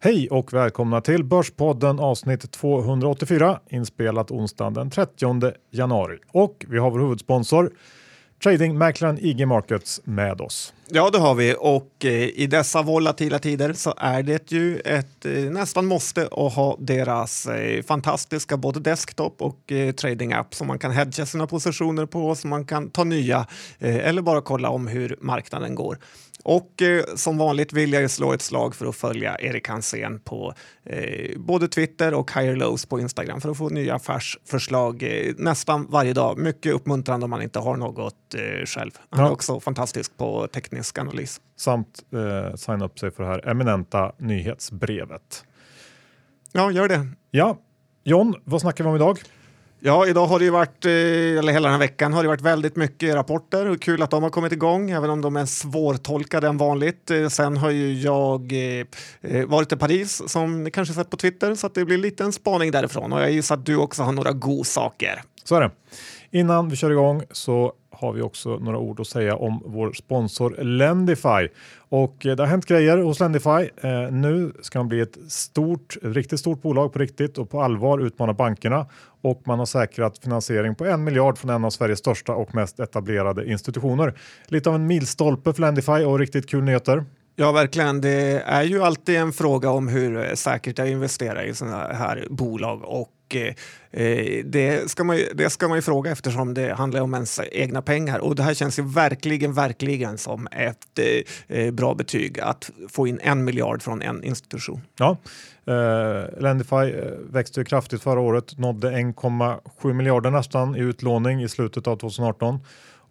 Hej och välkomna till Börspodden avsnitt 284 inspelat onsdagen den 30 januari. Och vi har vår huvudsponsor tradingmäklaren IG Markets med oss. Ja, det har vi och eh, i dessa volatila tider så är det ju ett eh, nästan måste att ha deras eh, fantastiska både desktop och tradingapp trading app som man kan hedga sina positioner på, som man kan ta nya eller bara kolla om hur marknaden går. Och eh, som vanligt vill jag slå ett slag för att följa Erik Hansén på eh, både Twitter och Higher Lows på Instagram för att få nya affärsförslag eh, nästan varje dag. Mycket uppmuntrande om man inte har något eh, själv. Han är också fantastisk på teknisk analys. Samt eh, signa upp sig för det här eminenta nyhetsbrevet. Ja, gör det. Ja, John, vad snackar vi om idag? Ja, idag har det ju varit, eh, eller hela den här veckan har det varit väldigt mycket rapporter och kul att de har kommit igång, även om de är svårtolkade än vanligt. Eh, sen har ju jag eh, varit i Paris, som ni kanske sett på Twitter, så att det blir lite en spaning därifrån. Och jag gissar att du också har några godsaker. Så är det. Innan vi kör igång så har vi också några ord att säga om vår sponsor Lendify. Och eh, det har hänt grejer hos Lendify. Eh, nu ska man bli ett stort, riktigt stort bolag på riktigt och på allvar utmana bankerna och man har säkrat finansiering på en miljard från en av Sveriges största och mest etablerade institutioner. Lite av en milstolpe för Lendify och riktigt kul nyheter. Ja, verkligen. Det är ju alltid en fråga om hur eh, säkert jag investerar i sådana här bolag och Eh, eh, det, ska man, det ska man ju fråga eftersom det handlar om ens egna pengar. Och det här känns ju verkligen, verkligen som ett eh, eh bra betyg att få in en miljard från en institution. Ja, eh, Lendify eh, växte kraftigt förra året, nådde 1,7 miljarder nästan i utlåning i slutet av 2018.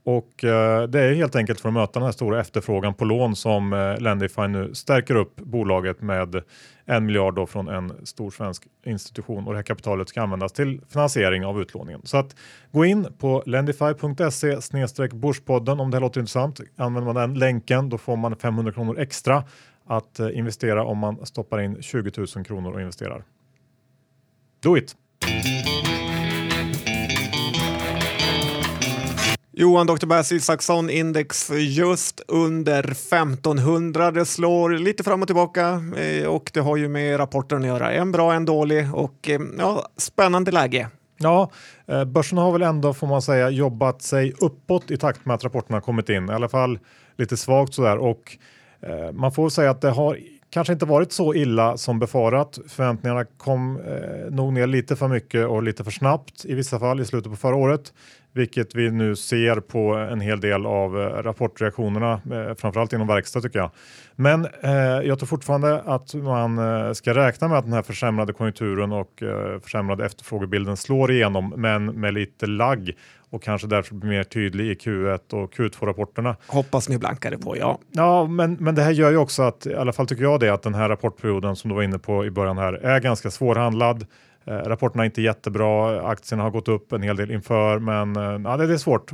Och eh, det är helt enkelt för att möta den här stora efterfrågan på lån som eh, Lendify nu stärker upp bolaget med en miljard då från en stor svensk institution och det här kapitalet ska användas till finansiering av utlåningen. Så att gå in på lendify.se snedstreck Börspodden om det här låter intressant. Använder man den länken då får man 500 kronor extra att eh, investera om man stoppar in 20 000 kronor och investerar. Do it! Johan Dr. Bass Isaksson index just under 1500. Det slår lite fram och tillbaka eh, och det har ju med rapporten att göra. En bra, en dålig och eh, ja, spännande läge. Ja, eh, börsen har väl ändå får man säga jobbat sig uppåt i takt med att rapporterna kommit in. I alla fall lite svagt sådär och man får säga att det har kanske inte varit så illa som befarat. Förväntningarna kom eh, nog ner lite för mycket och lite för snabbt i vissa fall i slutet på förra året vilket vi nu ser på en hel del av eh, rapportreaktionerna, eh, framförallt inom verkstad tycker jag. Men eh, jag tror fortfarande att man eh, ska räkna med att den här försämrade konjunkturen och eh, försämrade efterfrågebilden slår igenom, men med lite lagg och kanske därför blir mer tydlig i Q1 och Q2-rapporterna. Hoppas ni blankade på, ja. Ja, men, men det här gör ju också att, i alla fall tycker jag det, att den här rapportperioden som du var inne på i början här är ganska svårhandlad. Eh, rapporterna är inte jättebra, aktierna har gått upp en hel del inför men eh, ja, det, det är svårt.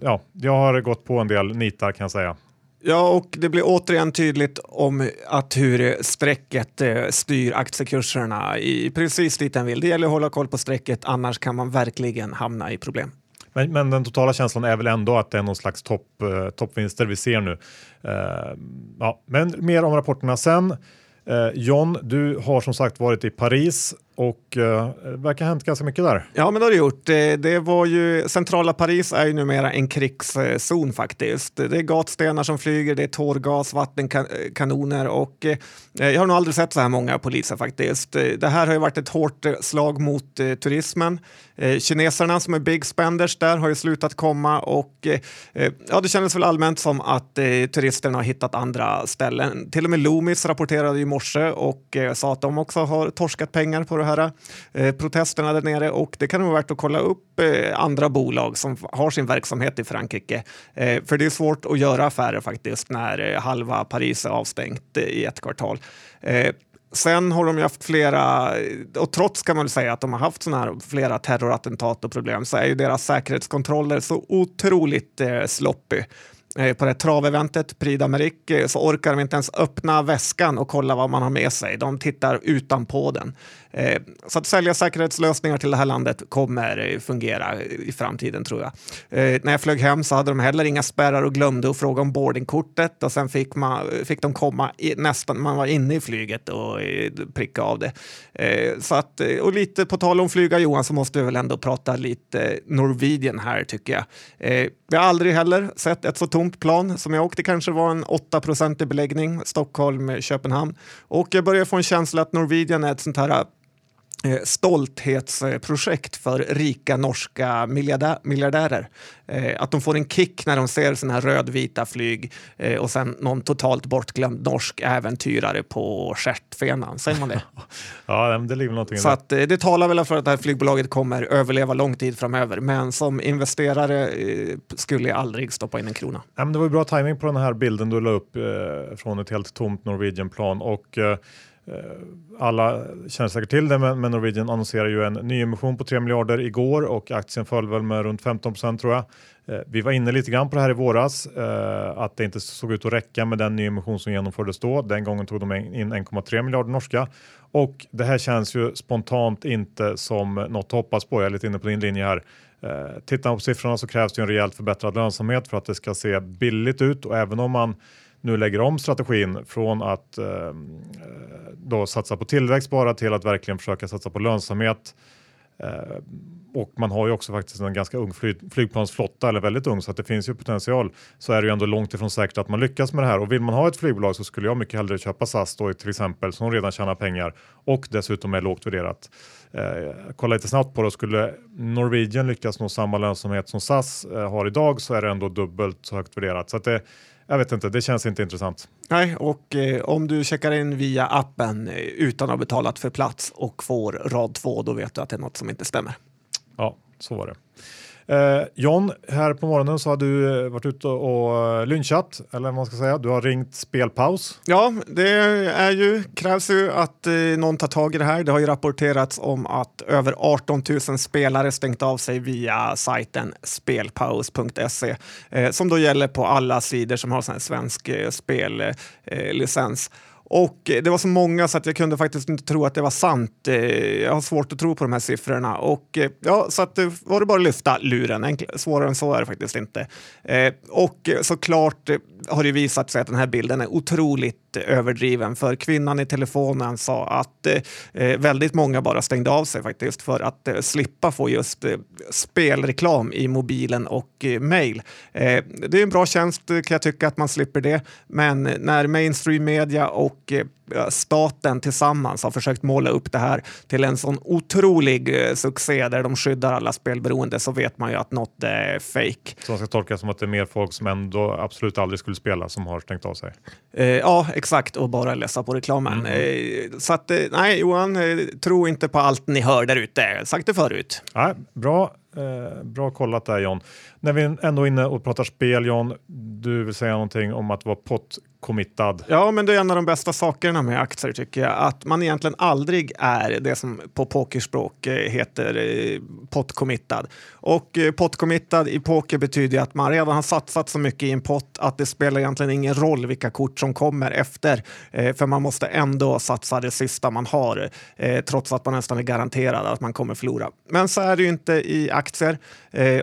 Ja, jag har gått på en del nitar kan jag säga. Ja, och det blir återigen tydligt om att hur strecket eh, styr aktiekurserna i precis dit den vill. Det gäller att hålla koll på strecket, annars kan man verkligen hamna i problem. Men, men, den totala känslan är väl ändå att det är någon slags topp, eh, toppvinster vi ser nu. Eh, ja, men mer om rapporterna sen. Eh, John, du har som sagt varit i Paris och eh, det verkar ha hänt ganska mycket där. Ja, men det har det gjort. Det, det var ju, centrala Paris är ju numera en krigszon eh, faktiskt. Det är gatstenar som flyger, det är tårgas, vattenkanoner eh, och eh, jag har nog aldrig sett så här många poliser faktiskt. Det här har ju varit ett hårt slag mot eh, turismen. Kineserna som är big spenders där har ju slutat komma och ja, det kändes väl allmänt som att turisterna har hittat andra ställen. Till och med Loomis rapporterade i morse och sa att de också har torskat pengar på det här eh, protesterna där nere och det kan vara värt att kolla upp eh, andra bolag som har sin verksamhet i Frankrike. Eh, för det är svårt att göra affärer faktiskt när eh, halva Paris är avstängt eh, i ett kvartal. Eh, sen har de ju haft flera, eh, och trots kan man säga att de har haft såna här flera terrorattentat och problem så är ju deras säkerhetskontroller så otroligt eh, sloppy. Eh, på det traveventet Prix d'Amérique eh, så orkar de inte ens öppna väskan och kolla vad man har med sig. De tittar utanpå den. Eh, så att sälja säkerhetslösningar till det här landet kommer fungera i framtiden tror jag. Eh, när jag flög hem så hade de heller inga spärrar och glömde att fråga om boardingkortet och sen fick, man, fick de komma i, nästan, man var inne i flyget och eh, pricka av det. Eh, så att, eh, och lite på tal om flyga Johan så måste vi väl ändå prata lite Norwegian här tycker jag. Vi har aldrig heller sett ett så tomt plan som jag åkte. kanske var en 8 i beläggning, Stockholm-Köpenhamn. Och jag börjar få en känsla att Norwegian är ett sånt här stolthetsprojekt för rika norska miljardärer. Eh, att de får en kick när de ser såna här rödvita flyg eh, och sen någon totalt bortglömd norsk äventyrare på stjärtfenan. Säger man det? ja, det ligger någonting Så att, det talar väl för att det här flygbolaget kommer överleva lång tid framöver. Men som investerare skulle jag aldrig stoppa in en krona. Ja, men det var bra timing på den här bilden du la upp eh, från ett helt tomt Norwegian-plan. Och, eh, Eh, Eh, alla känner säkert till det, men Norwegian annonserar ju en nyemission på 3 miljarder igår och aktien föll väl med runt 15 procent tror jag. Eh, vi var inne lite grann på det här i våras, eh, att det inte såg ut att räcka med den nyemission som genomfördes då. Den gången tog de in 1,3 miljarder norska och det här känns ju spontant inte som något att hoppas på. Jag är lite inne på din linje här. Tittar man på siffrorna så krävs det en rejält förbättrad lönsamhet för att det ska se billigt ut och även om man nu lägger om strategin från att eh, eh, då satsa på tillväxt bara till att verkligen försöka satsa på lönsamhet. Eh, och man har ju också faktiskt en ganska ung flyg, flygplansflotta, eller väldigt ung, så att det finns ju potential. Så är det ju ändå långt ifrån säkert att man lyckas med det här. Och vill man ha ett flygbolag så skulle jag mycket hellre köpa SAS då till exempel, som redan tjänar pengar och dessutom är lågt värderat. Eh, kolla lite snabbt på det, skulle Norwegian lyckas nå samma lönsamhet som SAS eh, har idag så är det ändå dubbelt så högt värderat. Så att det, jag vet inte, det känns inte intressant. Nej, och eh, om du checkar in via appen eh, utan att ha betalat för plats och får rad två, då vet du att det är något som inte stämmer. Ja, så var det. Eh, John, här på morgonen så har du eh, varit ute och eh, lynchat, eller vad man ska säga. Du har ringt spelpaus. Ja, det är ju, krävs ju att eh, någon tar tag i det här. Det har ju rapporterats om att över 18 000 spelare stängt av sig via sajten spelpaus.se eh, som då gäller på alla sidor som har en svensk eh, spellicens. Eh, och eh, det var så många så att jag kunde faktiskt inte tro att det var sant. Eh, jag har svårt att tro på de här siffrorna. Och eh, ja, så att var det bara att lyfta luren. svårare än så är det faktiskt inte. Och såklart har det visat sig att den här bilden är otroligt överdriven. För kvinnan i telefonen sa att eh, eh, väldigt många bara stängde av sig faktiskt för att eh, slippa få just eh, spelreklam i mobilen och eh, mail. Eh, det är en bra tjänst kan jag tycka att man slipper det. Men när mainstream media och eh, staten tillsammans har försökt måla upp det här till en sån otrolig eh, succé där de skyddar alla spelberoende så vet man ju att något är fake. Så man ska tolka som att det är mer folk som ändå absolut aldrig skulle spela som har stängt av sig? Eh, ja, exakt och bara läsa på reklamen. Mm. Eh, så att eh, nej, Johan, eh, tro inte på allt ni hör där ute. Sagt det förut. Nej, bra. Eh, bra kollat där John. När vi ändå är inne och pratar spel John, du vill säga någonting om att vara pott committad. Ja, men det är en av de bästa sakerna med aktier tycker jag. Att man egentligen aldrig är det som på pokerspråk eh, heter eh, pot-committad. Och eh, pot-committad i poker betyder att man redan har satsat så mycket i en pott att det spelar egentligen ingen roll vilka kort som kommer efter. Eh, för man måste ändå satsa det sista man har eh, trots att man nästan är garanterad att man kommer förlora. Men så är det ju inte i aktier.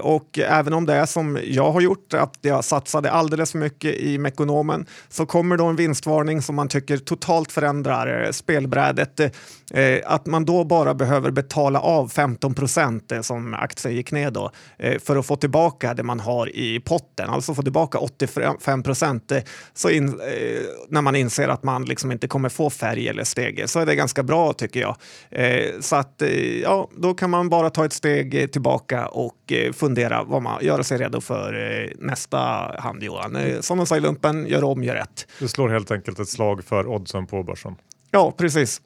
Och även om det är som jag har gjort, att jag satsade alldeles för mycket i Mekonomen, så kommer då en vinstvarning som man tycker totalt förändrar eh, spelbrädet. Eh, att man då bara behöver betala av 15 procent eh, som aktien gick ner då för att få tillbaka det man har i potten, alltså få tillbaka 85 procent. Så in, när man inser att man liksom inte kommer få färg eller steg så är det ganska bra tycker jag. Så att ja, då kan man bara ta ett steg tillbaka och fundera vad man göra sig redo för nästa hand Johan. Som de sa i lumpen, gör om, gör rätt. Du slår helt enkelt ett slag för oddsen på börsen. Ja, precis.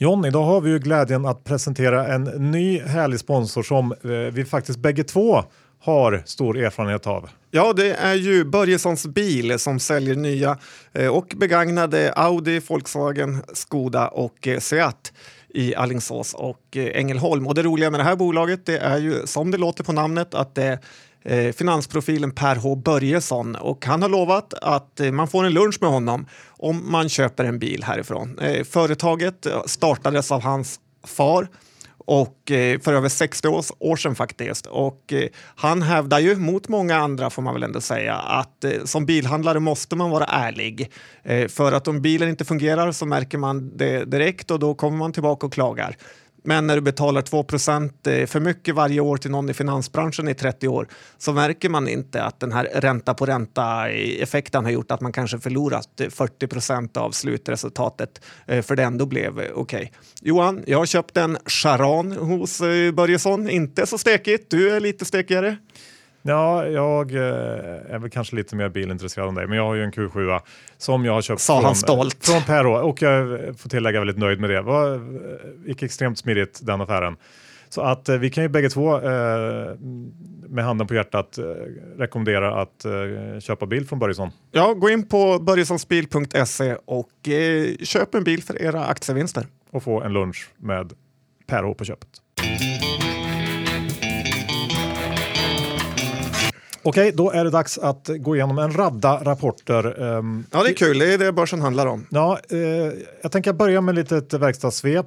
John, idag har vi ju glädjen att presentera en ny härlig sponsor som eh, vi faktiskt bägge två har stor erfarenhet av. Ja, det är ju Börjessons bil som säljer nya eh, och begagnade Audi, Volkswagen, Skoda och eh, Seat i Allingsås och eh, Ängelholm. Och det roliga med det här bolaget det är ju som det låter på namnet att det eh, finansprofilen Per H Börjesson och han har lovat att eh, man får en lunch med honom om man köper en bil härifrån. Eh, företaget startades av hans far och eh, för över 60 år, år sedan faktiskt. Och eh, han hävdar ju mot många andra får man väl ändå säga att eh, som bilhandlare måste man vara ärlig. Eh, för att om bilen inte fungerar så märker man det direkt och då kommer man tillbaka och klagar. Men när du betalar 2 eh, för mycket varje år till någon i finansbranschen i 30 år så märker man inte att den här ränta på ränta-effekten har gjort att man kanske förlorat eh, 40% av slutresultatet eh, för det ändå blev okej. Okay. Johan, jag har köpt en Charan hos Börjesson. Inte så stekigt. Du är lite stekigare. Ja, jag eh, är väl kanske lite mer bilintresserad än dig, men jag har ju en Q7 som jag har köpt Sa från, han stolt. från Perro och jag får tillägga väldigt nöjd med det. Det eh, gick extremt smidigt den affären. Så att eh, vi kan ju bägge två med handen på hjärtat rekommendera att köpa bil från Börjesson. Ja, gå in på börjessonsbil.se och köp en bil för era aktievinster. Och få en lunch med Perro på köpet. Okej, då är det dags att gå igenom en radda rapporter. Um, ja, det är kul. Det är det börsen handlar om. Ja, eh, jag tänker börja med lite ett verkstadssvep.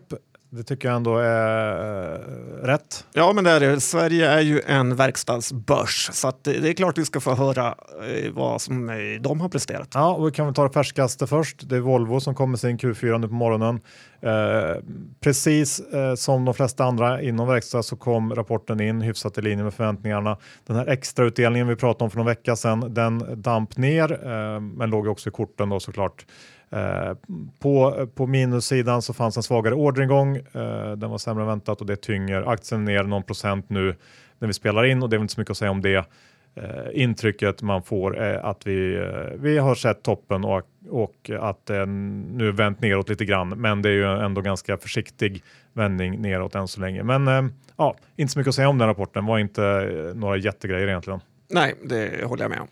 Det tycker jag ändå är äh, rätt. Ja, men det är det. Sverige är ju en verkstadsbörs så att det är klart vi ska få höra eh, vad som eh, de har presterat. Ja, och vi kan väl ta det färskaste först. Det är Volvo som kommer sin Q4 nu på morgonen. Eh, precis eh, som de flesta andra inom verkstad så kom rapporten in hyfsat i linje med förväntningarna. Den här extrautdelningen vi pratade om för någon vecka sedan, den damp ner, eh, men låg också i korten då såklart. Eh, på, på minussidan så fanns en svagare orderingång. Eh, den var sämre än väntat och det tynger aktien ner någon procent nu när vi spelar in och det är väl inte så mycket att säga om det. Eh, intrycket man får är att vi, eh, vi har sett toppen och, och att den nu vänt neråt lite grann. Men det är ju ändå ganska försiktig vändning neråt än så länge. Men eh, ja, inte så mycket att säga om den rapporten. var inte några jättegrejer egentligen. Nej, det håller jag med om.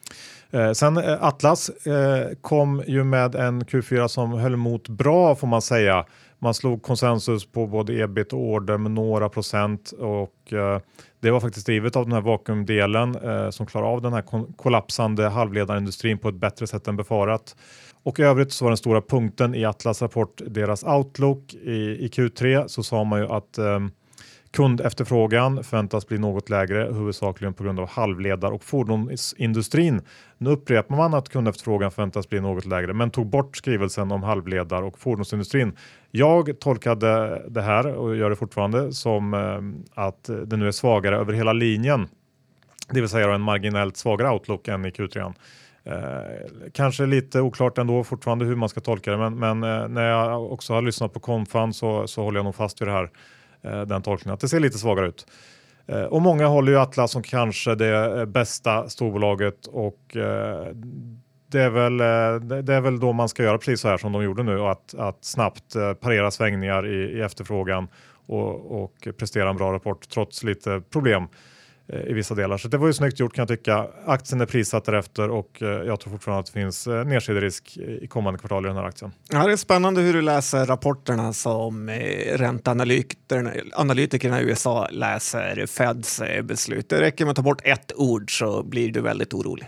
Eh, sen eh, Atlas eh, kom ju med en Q4 som höll emot bra får man säga. Man slog konsensus på både ebit och order med några procent och eh, det var faktiskt drivet av den här vakuumdelen eh, som klarar av den här kollapsande halvledarindustrin på ett bättre sätt än befarat. Och i övrigt så var den stora punkten i Atlas rapport deras outlook i, i Q3 så sa man ju att eh, Kundefterfrågan förväntas bli något lägre, huvudsakligen på grund av halvledar och fordonsindustrin. Nu upprepar man att kundefterfrågan förväntas bli något lägre, men tog bort skrivelsen om halvledar och fordonsindustrin. Jag tolkade det här och gör det fortfarande som eh, att det nu är svagare över hela linjen, det vill säga en marginellt svagare outlook än i Q3. Eh, kanske lite oklart ändå fortfarande hur man ska tolka det, men, men eh, när jag också har lyssnat på konfan så, så håller jag nog fast vid det här Eh, Eh, den tolkningen, att det ser lite svagare ut. Eh, och många håller ju Atlas som kanske det eh, bästa storbolaget och eh, det är, väl, eh, det är väl då man ska göra precis så här som de gjorde nu, att, att snabbt parera svängningar i, i efterfrågan och, och prestera en bra rapport trots lite problem Eh, i vissa delar. Så det var ju snyggt gjort kan jag tycka. Aktien är prissatt därefter och eh, jag tror fortfarande att det finns eh, nedsiderisk i kommande kvartal i den här aktien. Ja, det är spännande hur du läser rapporterna som ränteanalytikerna i USA läser Feds beslut. Det räcker med att ta bort ett ord så blir du väldigt orolig.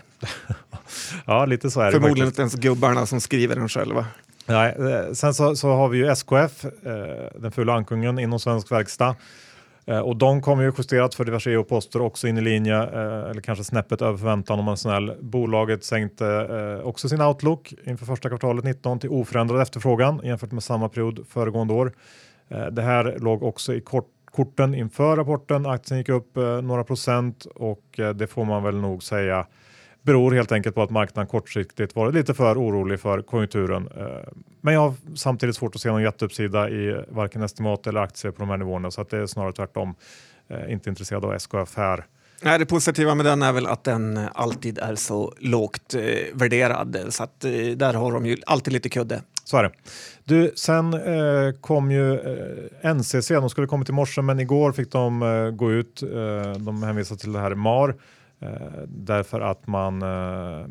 ja, lite så är det. Förmodligen inte ens gubbarna som skriver den själva. Nej, sen så, så har vi ju SKF, den fula ankungen inom svensk verkstad. Eh, och de kommer ju justerat för diverse EU-poster också in i linje, eh, eller kanske snäppet över förväntan om man är snäll. Bolaget sänkte eh, också sin outlook inför första kvartalet 19 till oförändrad efterfrågan jämfört med samma period föregående år. Eh, det här låg också i kort korten inför rapporten. Aktien gick upp eh, några procent och eh, det får man väl nog säga beror helt enkelt på att marknaden kortsiktigt varit lite för orolig för konjunkturen. Eh, men jag har samtidigt svårt att se någon jätteuppsida i varken estimat eller aktier på de här nivåerna så att det är snarare tvärtom. Eh, inte intresserad av SKF här. Nej, det positiva med den är väl att den alltid är så lågt eh, värderad så att eh, där har de ju alltid lite kudde. Så är det. Du, sen eh, kom ju eh, NCC, de skulle kommit i morse men igår fick de eh, gå ut. de hänvisar till det här MAR Eh, Eh, därför att man eh,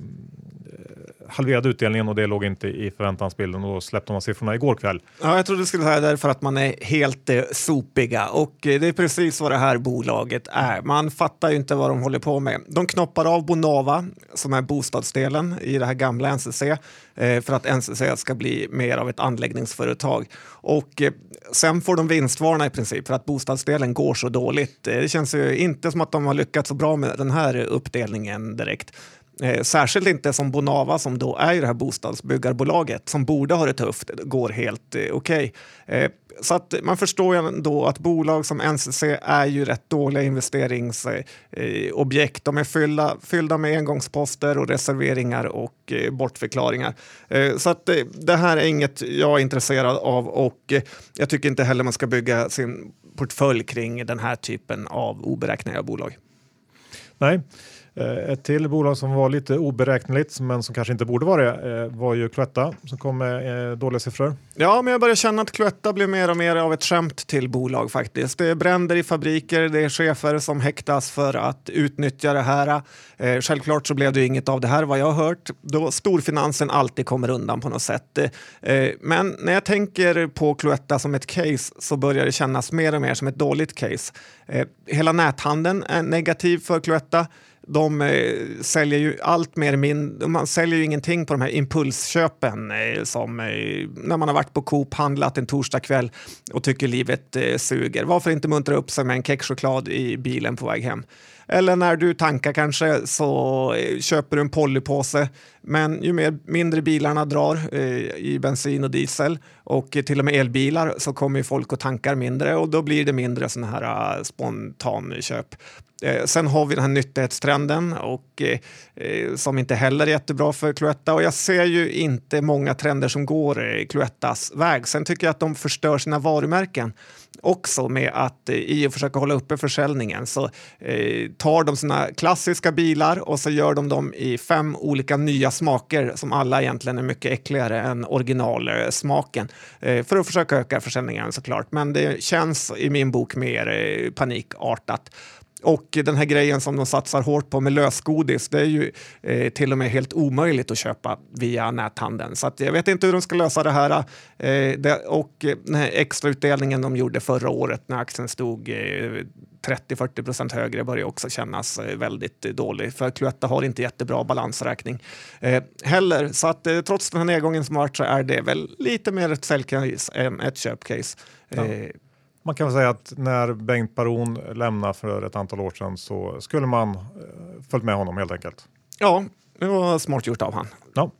halverade utdelningen och det låg inte i förväntansbilden och då släppte man siffrorna igår kväll. Ja, jag trodde du skulle säga därför att man är helt eh, sopiga och eh, det är precis vad det här bolaget är. Man fattar ju inte vad de håller på med. De knoppar av Bonava som är bostadsdelen i det här gamla NCC eh, för att NCC ska bli mer av ett anläggningsföretag och eh, sen får de vinstvarna i princip för att bostadsdelen går så dåligt. Eh, det känns ju inte som att de har lyckats så bra med den här uppdelningen direkt. Eh, särskilt inte som Bonava som då är ju det här bostadsbyggarbolaget som borde ha det tufft, går helt eh, okej. Okay. Eh, så att man förstår ju ändå att bolag som NCC är ju rätt dåliga investeringsobjekt. Eh, De är fyllda, fyllda med engångsposter och reserveringar och eh, bortförklaringar. Eh, så att det här är inget jag är intresserad av och jag tycker inte heller man ska bygga sin portfölj kring den här typen av oberäkneliga bolag. Nej. Eh, ett till bolag som var lite oberäkneligt men som kanske inte borde vara det eh, var ju Cloetta som kom med eh, dåliga siffror. Ja, men jag börjar känna att Cloetta blir mer och mer av ett skämt till bolag faktiskt. Det är bränder i fabriker, det är chefer som häktas för att utnyttja det här. Självklart så blev det inget av det här vad jag har hört, då storfinansen alltid kommer undan på något sätt. Men när jag tänker på Cloetta som ett case så börjar det kännas mer och mer som ett dåligt case. Hela näthandeln är negativ för Cloetta. De eh, säljer ju allt mer mindre, man säljer ju ingenting på de här impulsköpen eh, som eh, när man har varit på Coop, handlat en torsdagkväll och tycker livet eh, suger. Varför inte muntra upp sig med en kexchoklad i bilen på väg hem? Eller när du tankar kanske så eh, köper du en polypåse. Men ju mer, mindre bilarna drar eh, i bensin och diesel och till och med elbilar så kommer folk och tankar mindre och då blir det mindre sådana här eh, spontanköp. Eh, sen har vi den här nyttighetstrenden och, eh, eh, som inte heller är jättebra för Cloetta och jag ser ju inte många trender som går eh, Cloettas väg. Sen tycker jag att de förstör sina varumärken också med att eh, i och försöka hålla uppe försäljningen så eh, tar de sina klassiska bilar och så gör de dem i fem olika nya smaker som alla egentligen är mycket äckligare än originalsmaken eh, för att försöka öka försäljningen såklart. Men det känns i min bok mer eh, panikartat. Och den här grejen som de satsar hårt på med lösgodis, det är ju eh, till och med helt omöjligt att köpa via näthandeln. Så jag vet inte hur de ska lösa det här. Eh, det, och den här extrautdelningen de gjorde förra året när aktien stod eh, 30-40 procent högre börjar också kännas eh, väldigt dålig. För Cloetta har inte jättebra balansräkning eh, heller. Så att eh, trots den här nedgången som varit så är det väl lite mer ett säljcase än ett köpcase. Ja. Eh, man kan väl säga att när Bengt Baron lämnade för ett antal år sedan så skulle man eh, följt med honom helt enkelt. Ja, det var smart gjort av han. Ja.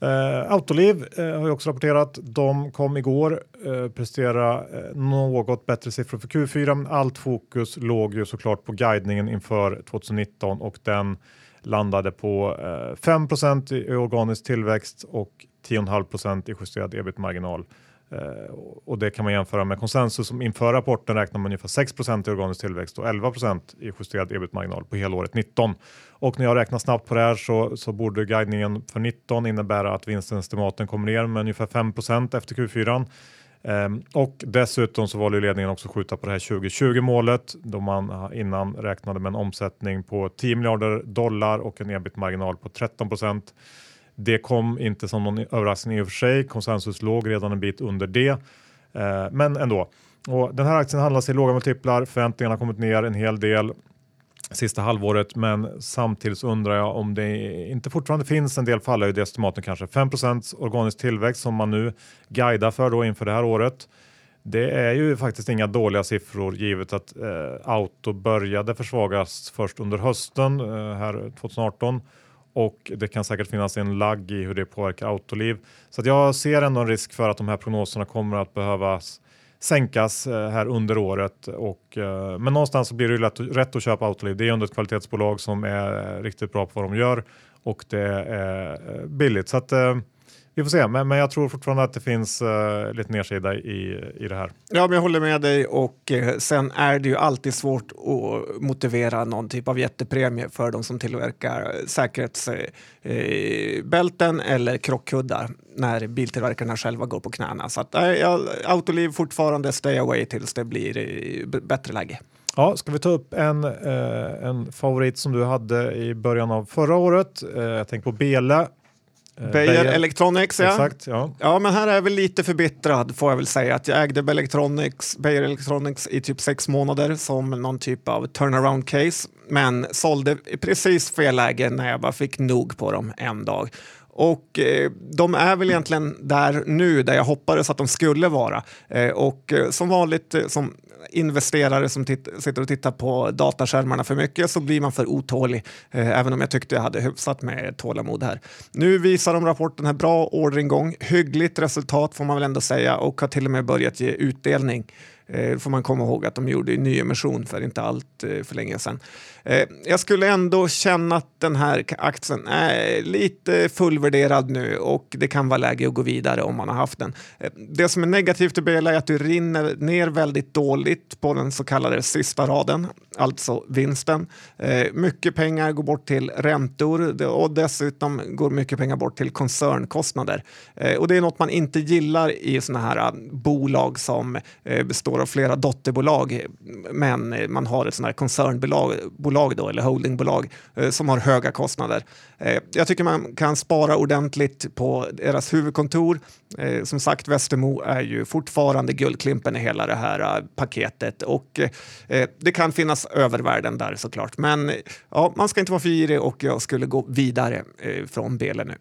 Eh, Autoliv eh, har ju också rapporterat. De kom igår eh, prestera eh, något bättre siffror för Q4. Men allt fokus låg ju såklart på guidningen inför 2019 och den landade på eh, 5 i organisk tillväxt och 10,5% i justerad ebit-marginal. Eh, och det kan man jämföra med konsensus som inför rapporten räknar med ungefär 6% i organisk tillväxt och 11% i justerad ebit-marginal på helåret 19. Och när jag räknar snabbt på det här så, så borde guidningen för 19 innebära att vinstestimaten kommer ner med ungefär 5% efter Q4. Um, ehm, och dessutom så valde ledningen också skjuta på det här 2020 målet då man innan räknade med en omsättning på 10 miljarder dollar och en ebit-marginal på 13 det kom inte som någon överraskning i och för sig. Konsensus låg redan en bit under det, eh, men ändå. Och den här aktien handlas i låga multiplar. Förväntningarna har kommit ner en hel del sista halvåret, men samtidigt så undrar jag om det inte fortfarande finns en del fallhöjd i estimaten kanske. 5% organisk tillväxt som man nu guidar för då inför det här året. Det är ju faktiskt inga dåliga siffror givet att eh, auto började försvagas först under hösten eh, här 2018 och det kan säkert finnas en lagg i hur det påverkar Autoliv. Så jag ser ändå en risk för att de här prognoserna kommer att behöva sänkas eh, här under året. Och, eh, men någonstans så blir det lätt, rätt att köpa Autoliv. Det är ändå ett kvalitetsbolag som är riktigt bra på vad de gör och det är eh, billigt. Så att, vi får se, men, men jag tror fortfarande att det finns uh, lite nedsida i, i det här. Ja, men jag håller med dig och eh, sen är det ju alltid svårt att motivera någon typ av jättepremie för de som tillverkar säkerhetsbälten eh, eller krockkuddar när biltillverkarna själva går på knäna. Så att, eh, Autoliv fortfarande stay away tills det blir bättre läge. Ja, ska vi ta upp en, en favorit som du hade i början av förra året? Jag tänker på Bele Beijer Electronics, ja. Exakt, ja. Ja, men här är jag väl lite förbittrad får jag väl säga. Att jag ägde Electronics, Beijer Electronics i typ sex månader som någon typ av turnaround case. Men sålde precis fel läge när jag bara fick nog på dem en dag. Och eh, de är väl egentligen där nu, där jag hoppades att de skulle vara. Eh, och eh, som vanligt, eh, som investerare som sitter och tittar på dataskärmarna för mycket så blir man för otålig, eh, även om jag tyckte jag hade hyfsat med tålamod här. Nu visar de rapporten här bra orderingång, hyggligt resultat får man väl ändå säga och har till och med börjat ge utdelning. Eh, får man komma ihåg att de gjorde nyemission för inte allt eh, för länge sedan. Eh, jag skulle ändå känna att den här aktien är lite fullvärderad nu och det kan vara läge att gå vidare om man har haft den. Eh, det som är negativt i Bela är att du rinner ner väldigt dåligt på den så kallade sista raden, alltså vinsten. Eh, mycket pengar går bort till räntor och dessutom går mycket pengar bort till koncernkostnader. Eh, och det är något man inte gillar i sådana här eh, bolag som eh, består av flera dotterbolag men man har ett sådant här koncernbolag bolag då, eller holdingbolag eh, som har höga kostnader. Eh, jag tycker man kan spara ordentligt på deras huvudkontor. Eh, som sagt, Västermo är ju fortfarande guldklimpen i hela det här paketet och det kan finnas övervärden där såklart. Men ja, man ska inte vara för girig och jag skulle gå vidare från Bele nu.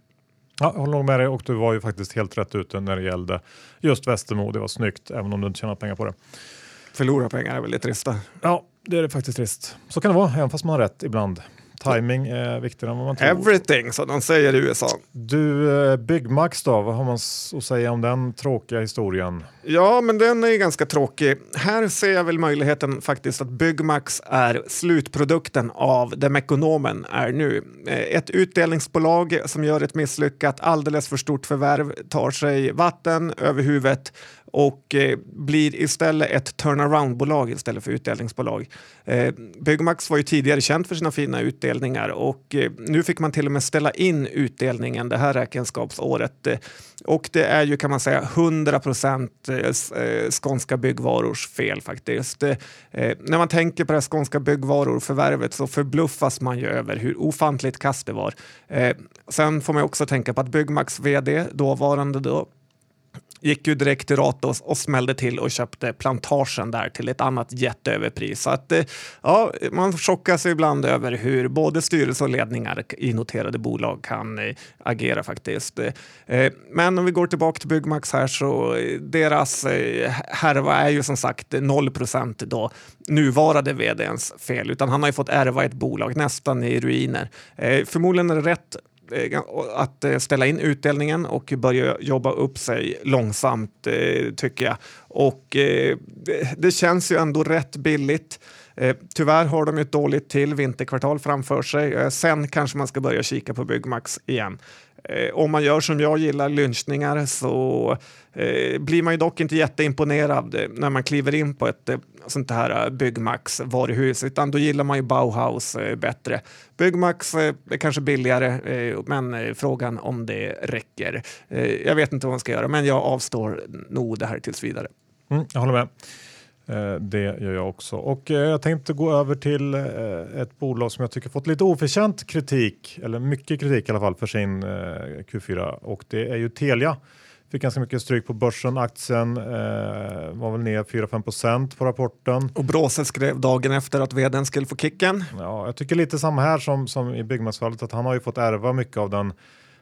Ja, jag håller med dig och du var ju faktiskt helt rätt ute när det gällde just Västermo. Det var snyggt, även om du inte tjänar pengar på det. Förlora pengar är väldigt trista. Ja, det är det faktiskt trist. Så kan det vara, även fast man har rätt ibland. Timing är viktigare än vad man tror. Everything, som de säger i USA. Du, eh, Byggmax då, vad har man att säga om den tråkiga historien? Ja, men den är ganska tråkig. Här ser jag väl möjligheten faktiskt att Byggmax är slutprodukten av det Mekonomen är nu. Eh, ett utdelningsbolag som gör ett misslyckat, alldeles för stort förvärv, tar sig vatten över huvudet och eh, blir istället ett turnaround-bolag istället för utdelningsbolag. Eh, Byggmax var ju tidigare känt för sina fina utdelningar och eh, nu fick man till och med ställa in utdelningen det här räkenskapsåret. Eh, och det är ju kan man säga 100 procent eh, eh, Skånska Byggvarors fel faktiskt. Eh, när man tänker på det här Skånska Byggvaror-förvärvet så förbluffas man ju över hur ofantligt kast det var. sen får man också tänka på att Byggmax vd, dåvarande då, gick ju direkt till Ratos och smällde till och köpte plantagen där till ett annat jätteöverpris. Så att, eh, ja, man chockas ibland över hur både styrelse och ledningar i noterade bolag kan eh, agera faktiskt. Eh, men om vi går tillbaka till Byggmax här så deras härva är ju som sagt 0 procent då nuvarande vdns fel, utan han har ju fått ärva ett bolag nästan i ruiner. Förmodligen är det rätt Eh, att eh, ställa in utdelningen och börja jobba upp sig långsamt eh, tycker jag. Och det känns ju ändå rätt billigt. Tyvärr har de ett dåligt till vinterkvartal framför sig. Sen kanske man ska börja kika på Byggmax igen. Eh, om man gör som jag gillar, lynchningar, så eh, blir man ju dock inte jätteimponerad eh, när man kliver in på ett eh, sånt här eh, Byggmax varuhus, utan då gillar man ju Bauhaus bättre. Byggmax är kanske billigare, men frågan om det räcker. jag vet inte vad man ska göra, men jag avstår nog det här tills vidare. Mm, jag håller med. Eh, det gör jag också. Och eh, jag tänkte gå över till eh, ett bolag som jag tycker fått lite oförtjänt kritik, eller mycket kritik i alla fall, för sin Q4 och det är ju Telia. Fick ganska mycket stryk på börsen. Aktien var väl ner 4-5% på rapporten. Och Bråse skrev dagen efter att vdn skulle få kicken. Ja, jag tycker lite samma här som, som i byggmassfallet att han har ju fått ärva mycket av den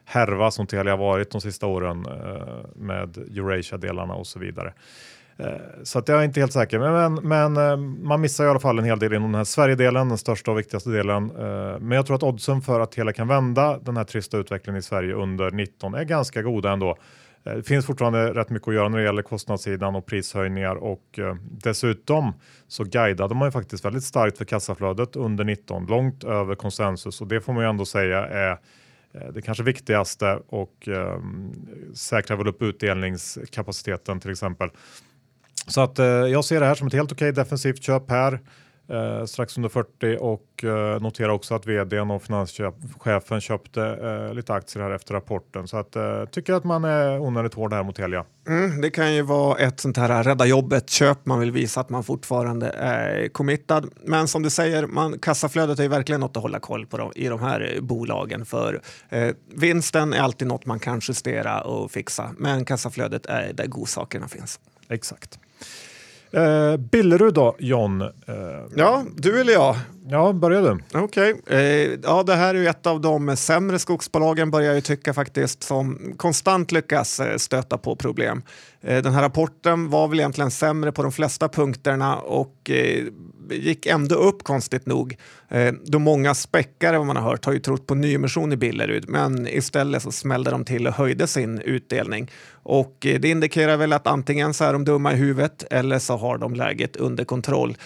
härva som Telia varit de sista åren med Eurasia-delarna och så vidare. Eh, så att jag är inte helt säker, men, men, eh, man missar i alla fall en hel del inom den här Sverigedelen, den största och viktigaste delen. Eh, men jag tror att oddsen för att hela kan vända den här trista utvecklingen i Sverige under 19 är ganska goda ändå. Det finns fortfarande rätt mycket att göra när det gäller kostnadssidan och prishöjningar och dessutom så guidade man ju faktiskt väldigt starkt för kassaflödet under 19, långt över konsensus och det får man ju ändå säga är det kanske viktigaste och um, säkrar väl upp utdelningskapaciteten till exempel. Så att eh, jag ser det här som ett helt okej defensivt köp här. eh, strax under 40 och eh, notera också att vdn och finanschefen köpte eh, lite aktier här efter rapporten. Så att eh, tycker att man är onödigt hård här mot Telia. Mm, det kan ju vara ett sånt här rädda jobbet-köp. Man vill visa att man fortfarande är committad. Men som du säger, man, kassaflödet är ju verkligen något att hålla koll på då, i de här bolagen. För eh, vinsten är alltid något man kan justera och fixa. Men kassaflödet är där godsakerna finns. Exakt. Eh, Billerud då, John? Eh, ja, du eller jag? Ja, börja du. Okej, okay. eh, ja, det här är ju ett av de sämre skogsbolagen börjar jag tycka faktiskt som konstant lyckas eh, stöta på problem. Eh, den här rapporten var väl egentligen sämre på de flesta punkterna och eh, gick ändå upp konstigt nog. Eh, då många späckare, vad man har hört, har ju trott på nyemission i Billerud, men istället så smällde de till och höjde sin utdelning. Och eh, det indikerar väl att antingen så är de dumma i huvudet eller så har de läget under kontroll.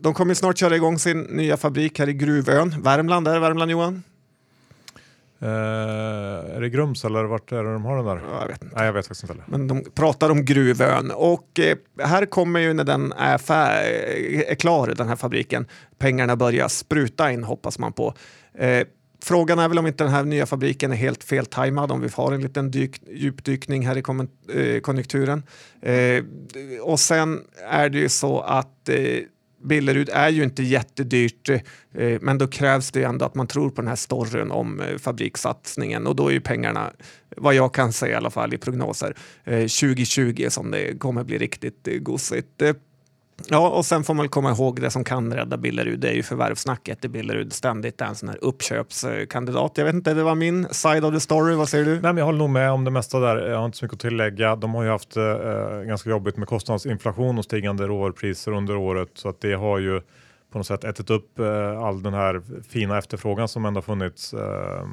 De kommer snart köra igång sin nya fabrik här i Gruvön, Värmland. Är det Värmland Johan? Uh, är det Grums eller vart är det de har den där? jag vet inte. Nej, jag vet faktiskt inte. Men de pratar om Gruvön och eh, här kommer ju när den är, är klar, den här fabriken, pengarna börjar spruta in hoppas man på. Eh, Frågan är väl om inte den här nya fabriken är helt feltajmad om vi har en liten dyk, djupdykning här i eh, konjunkturen. Eh, och sen är det ju så att eh, Billerud är ju inte jättedyrt, eh, men då krävs det ändå att man tror på den här storyn om eh, fabrikssatsningen och då är ju pengarna, vad jag kan säga i alla fall i prognoser, eh, 2020 som det kommer bli riktigt gosigt. Ja, och sen får man komma ihåg det som kan rädda Billerud. Det är ju förvärvssnacket i Billerud ständigt en sån här uppköpskandidat. Jag vet inte, det var min side of the story. Vad säger du? Nej, men jag håller nog med om det mesta där. Jag har inte så mycket att tillägga. De har ju haft eh, eh ganska jobbigt med kostnadsinflation och stigande råvarupriser under året så att det har ju på något sätt ätit upp eh, all den här fina efterfrågan som ändå funnits. Eh,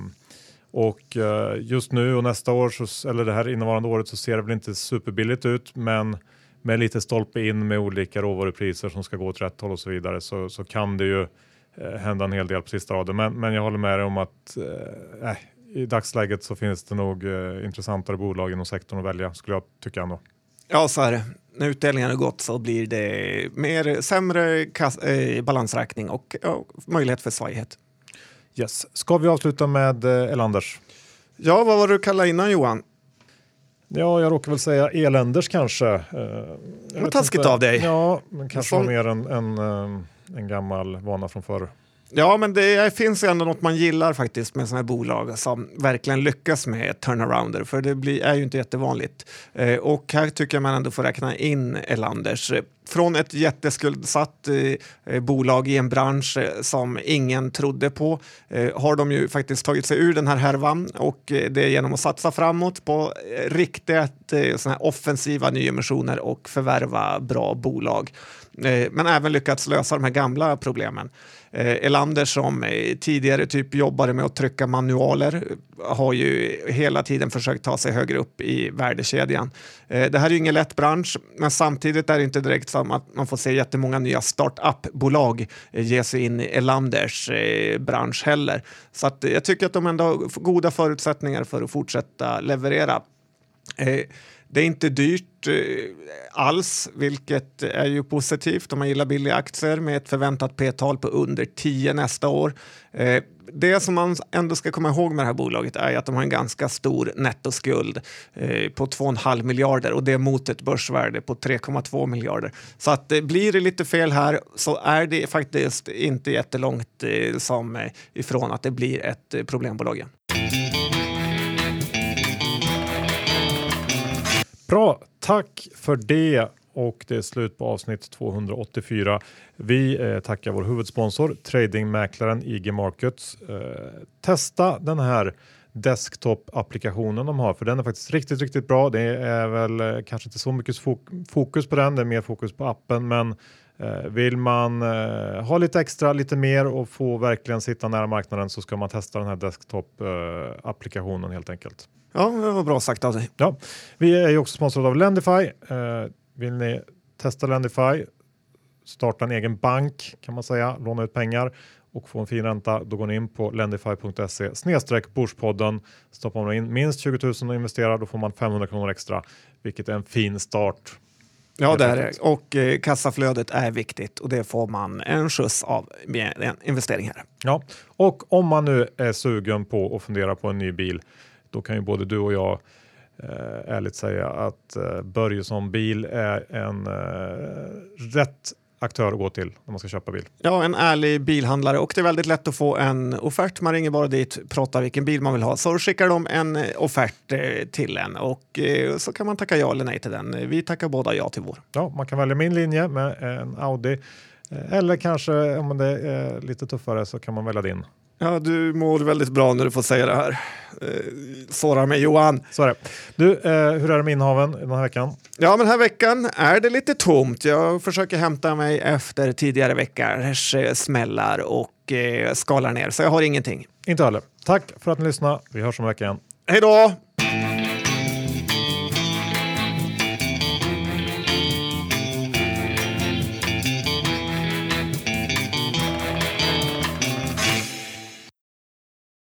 och eh, just nu och nästa år, så, eller det här innevarande året, så ser det väl inte superbilligt ut, men med lite stolpe in med olika råvarupriser som ska gå åt rätt håll och så vidare så, så kan det ju eh, hända en hel del på sista raden. Men, men jag håller med dig om att eh, äh, i dagsläget så finns det nog eh, intressantare bolag inom sektorn att välja skulle jag tycka ändå. Ja, så är det. När utdelningen har gått så blir det mer sämre eh, balansräkning och ja, möjlighet för svajighet. Yes. Ska vi avsluta med eh, Elanders? Ja, vad var det du kallade innan Johan? Ja, jag råkar väl säga eländers kanske. Eh, Vad taskigt inte. av dig. Ja, men kanske Som... mer en, en, eh, en gammal vana från förr. Ja, men det finns ju ändå något man gillar faktiskt med sådana här bolag som verkligen lyckas med turnarounder, för det blir, är ju inte jättevanligt. Eh, och här tycker jag man ändå får räkna in Elanders. Från ett jätteskuldsatt eh, eh, bolag i en bransch eh, som ingen trodde på eh, har de ju faktiskt tagit sig ur den här härvan och eh, det är genom att satsa framåt på eh, riktigt eh, såna här offensiva nyemissioner och förvärva bra bolag. Eh, men även lyckats lösa de här gamla problemen. Eh, Elander som eh, tidigare typ jobbade med att trycka manualer har ju hela tiden försökt ta sig högre upp i värdekedjan. Det här är ju ingen lätt bransch, men samtidigt är det inte direkt som att man får se jättemånga nya startup-bolag ge sig in i Elanders bransch heller. Så att jag tycker att de ändå har goda förutsättningar för att fortsätta leverera. Det är inte dyrt eh, alls, vilket är ju positivt om man gillar billiga aktier med ett förväntat p-tal på under 10 nästa år. Eh, det som man ändå ska komma ihåg med det här bolaget är att de har en ganska stor nettoskuld eh, på 2,5 miljarder och det är mot ett börsvärde på 3,2 miljarder. Så att blir det lite fel här så är det faktiskt inte jättelångt som ifrån att det blir ett problembolag Bra, tack för det och det är slut på avsnitt 284. Vi eh, tackar vår huvudsponsor tradingmäklaren IG Markets. Eh, testa den här desktop-applikationen de har för den är faktiskt riktigt, riktigt bra. Det är väl eh, kanske inte så mycket fokus på den, det är mer fokus på appen, men vill man eh, ha lite extra, lite mer och få verkligen sitta nära marknaden så ska man testa den här desktop-applikationen helt enkelt. Ja, det var bra sagt av dig. Ja, vi är ju också sponsrade av Lendify. Eh, vill ni testa Lendify, starta en egen bank kan man säga, låna ut pengar och få en fin ränta, då går ni in på lendify.se snedstreck Börspodden. Stoppar man in minst 20 000 och investerar, då får man 500 kronor extra, vilket är en fin start. Ja, det är det. Och eh, kassaflödet är viktigt och det får man en skjuts av med en investering här. Ja, och om man nu är sugen på att fundera på en ny bil, då kan ju både du och jag eh, ärligt säga att eh, Börjesson bil är en eh, rätt aktör att gå till när man ska köpa bil. Ja, en ärlig bilhandlare och det är väldigt lätt att få en offert. Man ringer bara dit, pratar vilken bil man vill ha, så skickar de en eh, offert eh, till en och eh, så kan man tacka ja eller nej till den. Vi tackar båda ja till vår. Ja, man kan välja min linje med en Audi eller kanske om det är lite tuffare så kan man välja din. Ja, du mår väldigt bra när du får säga det här. Eh, sårar mig Johan. Så är det. Du, eh, hur är det med innehaven den här veckan? Ja, men den här veckan är det lite tomt. Jag försöker hämta mig efter tidigare veckors eh, smällar och eh, skalar ner, så jag har ingenting. Inte heller. Tack för att ni lyssnade. Vi hörs om en vecka igen. Hej då!